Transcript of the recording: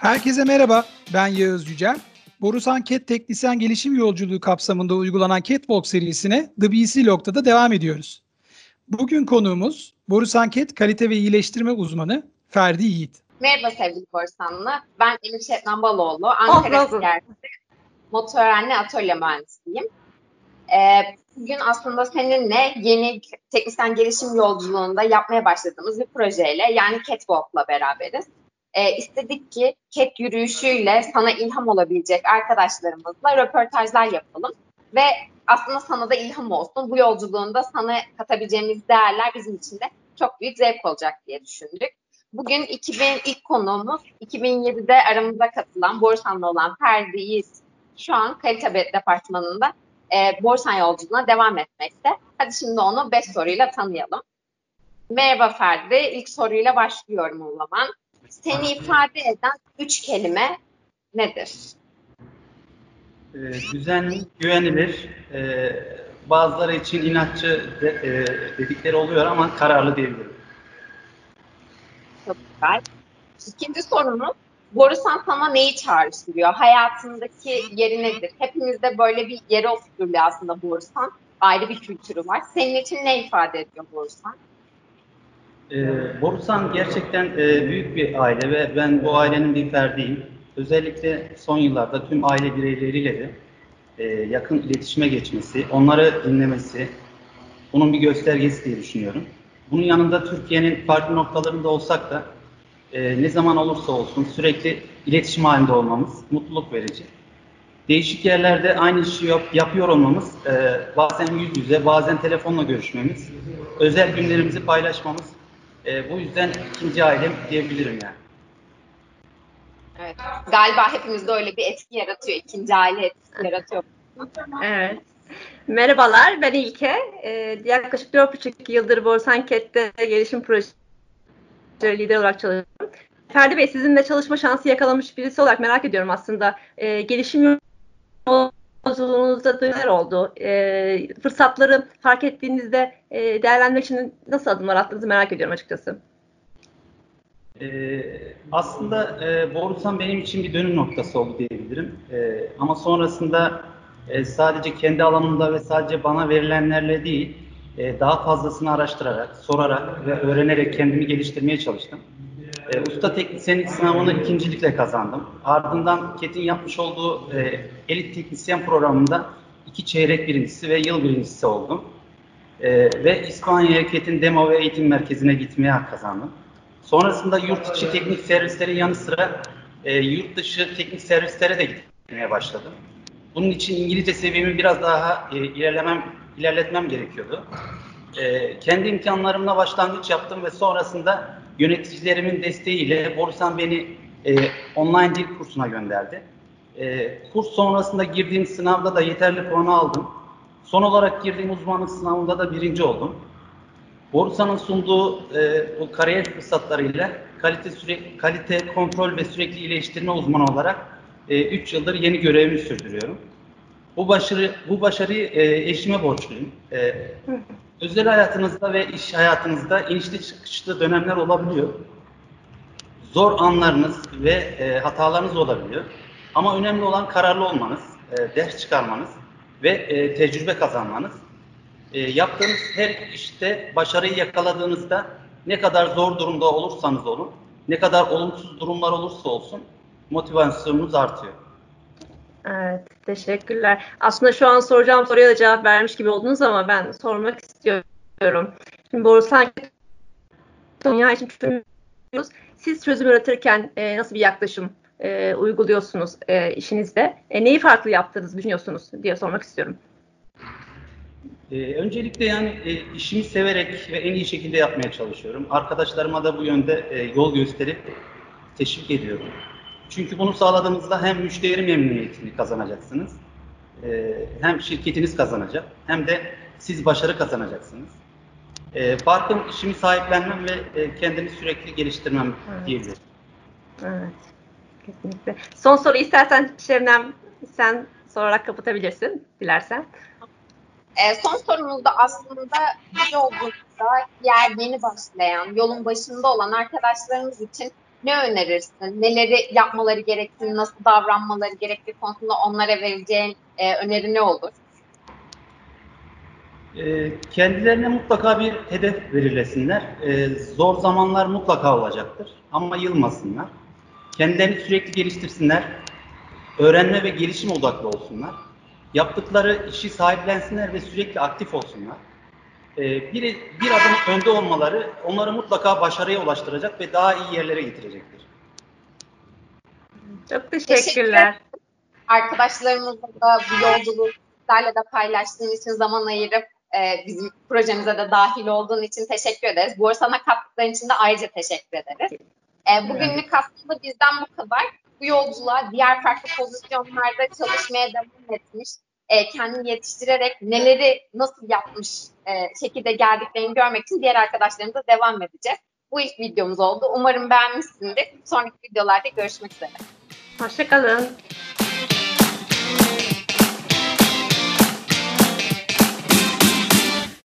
Herkese merhaba, ben Yağız Yücel. Borusan Cat Teknisyen Gelişim Yolculuğu kapsamında uygulanan Catwalk serisine The BC Log'da devam ediyoruz. Bugün konuğumuz Borusan Cat Kalite ve İyileştirme Uzmanı Ferdi Yiğit. Merhaba sevgili Borusanlı. Ben Elif Şebnem Baloğlu. Ankara oh, motorhane atölye mühendisiyim. Ee, bugün aslında seninle yeni teknisyen gelişim yolculuğunda yapmaya başladığımız bir projeyle yani Catwalk'la beraberiz. Ee, istedik ki cat yürüyüşüyle sana ilham olabilecek arkadaşlarımızla röportajlar yapalım ve aslında sana da ilham olsun. Bu yolculuğunda sana katabileceğimiz değerler bizim için de çok büyük zevk olacak diye düşündük. Bugün 2000 ilk konuğumuz 2007'de aramıza katılan Borsan'da olan Ferdi Yiğit şu an kalite departmanında e, Borsan yolculuğuna devam etmekte. Hadi şimdi onu 5 soruyla tanıyalım. Merhaba Ferdi. İlk soruyla başlıyorum o zaman. Seni ifade eden üç kelime nedir? E, düzenli, güvenilir, e, bazıları için inatçı de, e, dedikleri oluyor ama kararlı diyebilirim. Çok güzel. İkinci sorumuz, Borusan sana neyi çağrıştırıyor? Hayatındaki yeri nedir? Hepimizde böyle bir yere oturtuyor aslında Borusan. Ayrı bir kültürü var. Senin için ne ifade ediyor Borusan? Ee, Borusan gerçekten e, büyük bir aile ve ben bu ailenin bir ferdiyim. Özellikle son yıllarda tüm aile bireyleriyle de e, yakın iletişime geçmesi, onları dinlemesi, bunun bir göstergesi diye düşünüyorum. Bunun yanında Türkiye'nin farklı noktalarında olsak da e, ne zaman olursa olsun sürekli iletişim halinde olmamız mutluluk verici. Değişik yerlerde aynı işi yap, yapıyor olmamız, e, bazen yüz yüze, bazen telefonla görüşmemiz, özel günlerimizi paylaşmamız, e, bu yüzden ikinci ailem diyebilirim yani. Evet, galiba hepimizde öyle bir etki yaratıyor, ikinci aile etkisi yaratıyor. Evet. Merhabalar, ben İlke. Ee, yaklaşık 4,5 yıldır Borsanket'te gelişim projesi lider olarak çalışıyorum. Ferdi Bey sizinle çalışma şansı yakalamış birisi olarak merak ediyorum aslında. E, gelişim yolculuğunuzda neler oldu? E, fırsatları fark ettiğinizde e, değerlendirmek için nasıl adımlar attığınızı merak ediyorum açıkçası. Ee, aslında e, Borusan benim için bir dönüm noktası oldu diyebilirim. E, ama sonrasında e, sadece kendi alanımda ve sadece bana verilenlerle değil, e, daha fazlasını araştırarak, sorarak ve öğrenerek kendimi geliştirmeye çalıştım. E, usta teknisyenlik sınavını ikincilikle kazandım. Ardından KET'in yapmış olduğu e, elit teknisyen programında iki çeyrek birincisi ve yıl birincisi oldum. E, ve İspanya'ya KET'in demo ve eğitim merkezine gitmeye hak kazandım. Sonrasında yurt içi teknik servislerin yanı sıra e, yurt dışı teknik servislere de gitmeye başladım. Bunun için İngilizce seviyemi biraz daha e, ilerlemem, ilerletmem gerekiyordu. E, kendi imkanlarımla başlangıç yaptım ve sonrasında yöneticilerimin desteğiyle Borusan beni e, online dil kursuna gönderdi. E, kurs sonrasında girdiğim sınavda da yeterli puanı aldım. Son olarak girdiğim uzmanlık sınavında da birinci oldum. Borusan'ın sunduğu e, o kariyer fırsatlarıyla kalite süre, kalite kontrol ve sürekli iyileştirme uzmanı olarak 3 e, yıldır yeni görevimi sürdürüyorum. Bu başarı bu başarıyı e, eşime borçluyum. E, özel hayatınızda ve iş hayatınızda inişli çıkışlı dönemler olabiliyor. Zor anlarınız ve e, hatalarınız olabiliyor. Ama önemli olan kararlı olmanız, e, ders çıkarmanız ve e, tecrübe kazanmanız. E, yaptığınız her işte başarıyı yakaladığınızda ne kadar zor durumda olursanız olun, ne kadar olumsuz durumlar olursa olsun motivasyonunuz artıyor. Evet, teşekkürler. Aslında şu an soracağım soruya da cevap vermiş gibi oldunuz ama ben sormak istiyorum. Şimdi Borusan dünya için çözümüyoruz. Siz çözüm üretirken e, nasıl bir yaklaşım e, uyguluyorsunuz e, işinizde? E, neyi farklı yaptığınızı düşünüyorsunuz diye sormak istiyorum. Ee, öncelikle yani e, işimi severek ve en iyi şekilde yapmaya çalışıyorum. Arkadaşlarıma da bu yönde e, yol gösterip teşvik ediyorum. Çünkü bunu sağladığınızda hem müşteri memnuniyetini kazanacaksınız, e, hem şirketiniz kazanacak, hem de siz başarı kazanacaksınız. E, farkım işimi sahiplenmem ve e, kendimi sürekli geliştirmem evet. diyebilirim. Evet, kesinlikle. Son soru istersen Şebnem sen sorarak kapatabilirsin dilersen. E, son sorumuzda aslında bu yolculukta yer yeni başlayan, yolun başında olan arkadaşlarımız için ne önerirsin? Neleri yapmaları gerektiğini, nasıl davranmaları gerektiği konusunda onlara vereceğin e, öneri ne olur? E, kendilerine mutlaka bir hedef belirlesinler. E, zor zamanlar mutlaka olacaktır ama yılmasınlar. Kendilerini sürekli geliştirsinler. Öğrenme ve gelişim odaklı olsunlar. Yaptıkları işi sahiplensinler ve sürekli aktif olsunlar. E, bir, bir adım önde olmaları onları mutlaka başarıya ulaştıracak ve daha iyi yerlere getirecektir. Çok teşekkürler. Teşekkür Arkadaşlarımızla da bu yolculuğu sizlerle de paylaştığın için zaman ayırıp e, bizim projemize de dahil olduğun için teşekkür ederiz. Bu sana kattıkların için de ayrıca teşekkür ederiz. E, bugünlük aslında bizden bu kadar. Bu yolculuğa diğer farklı pozisyonlarda çalışmaya devam etmiş, e, kendini yetiştirerek neleri nasıl yapmış e, şekilde geldiklerini görmek için diğer arkadaşlarımıza devam edeceğiz. Bu ilk videomuz oldu. Umarım beğenmişsindir. Sonraki videolarda görüşmek üzere. Hoşçakalın.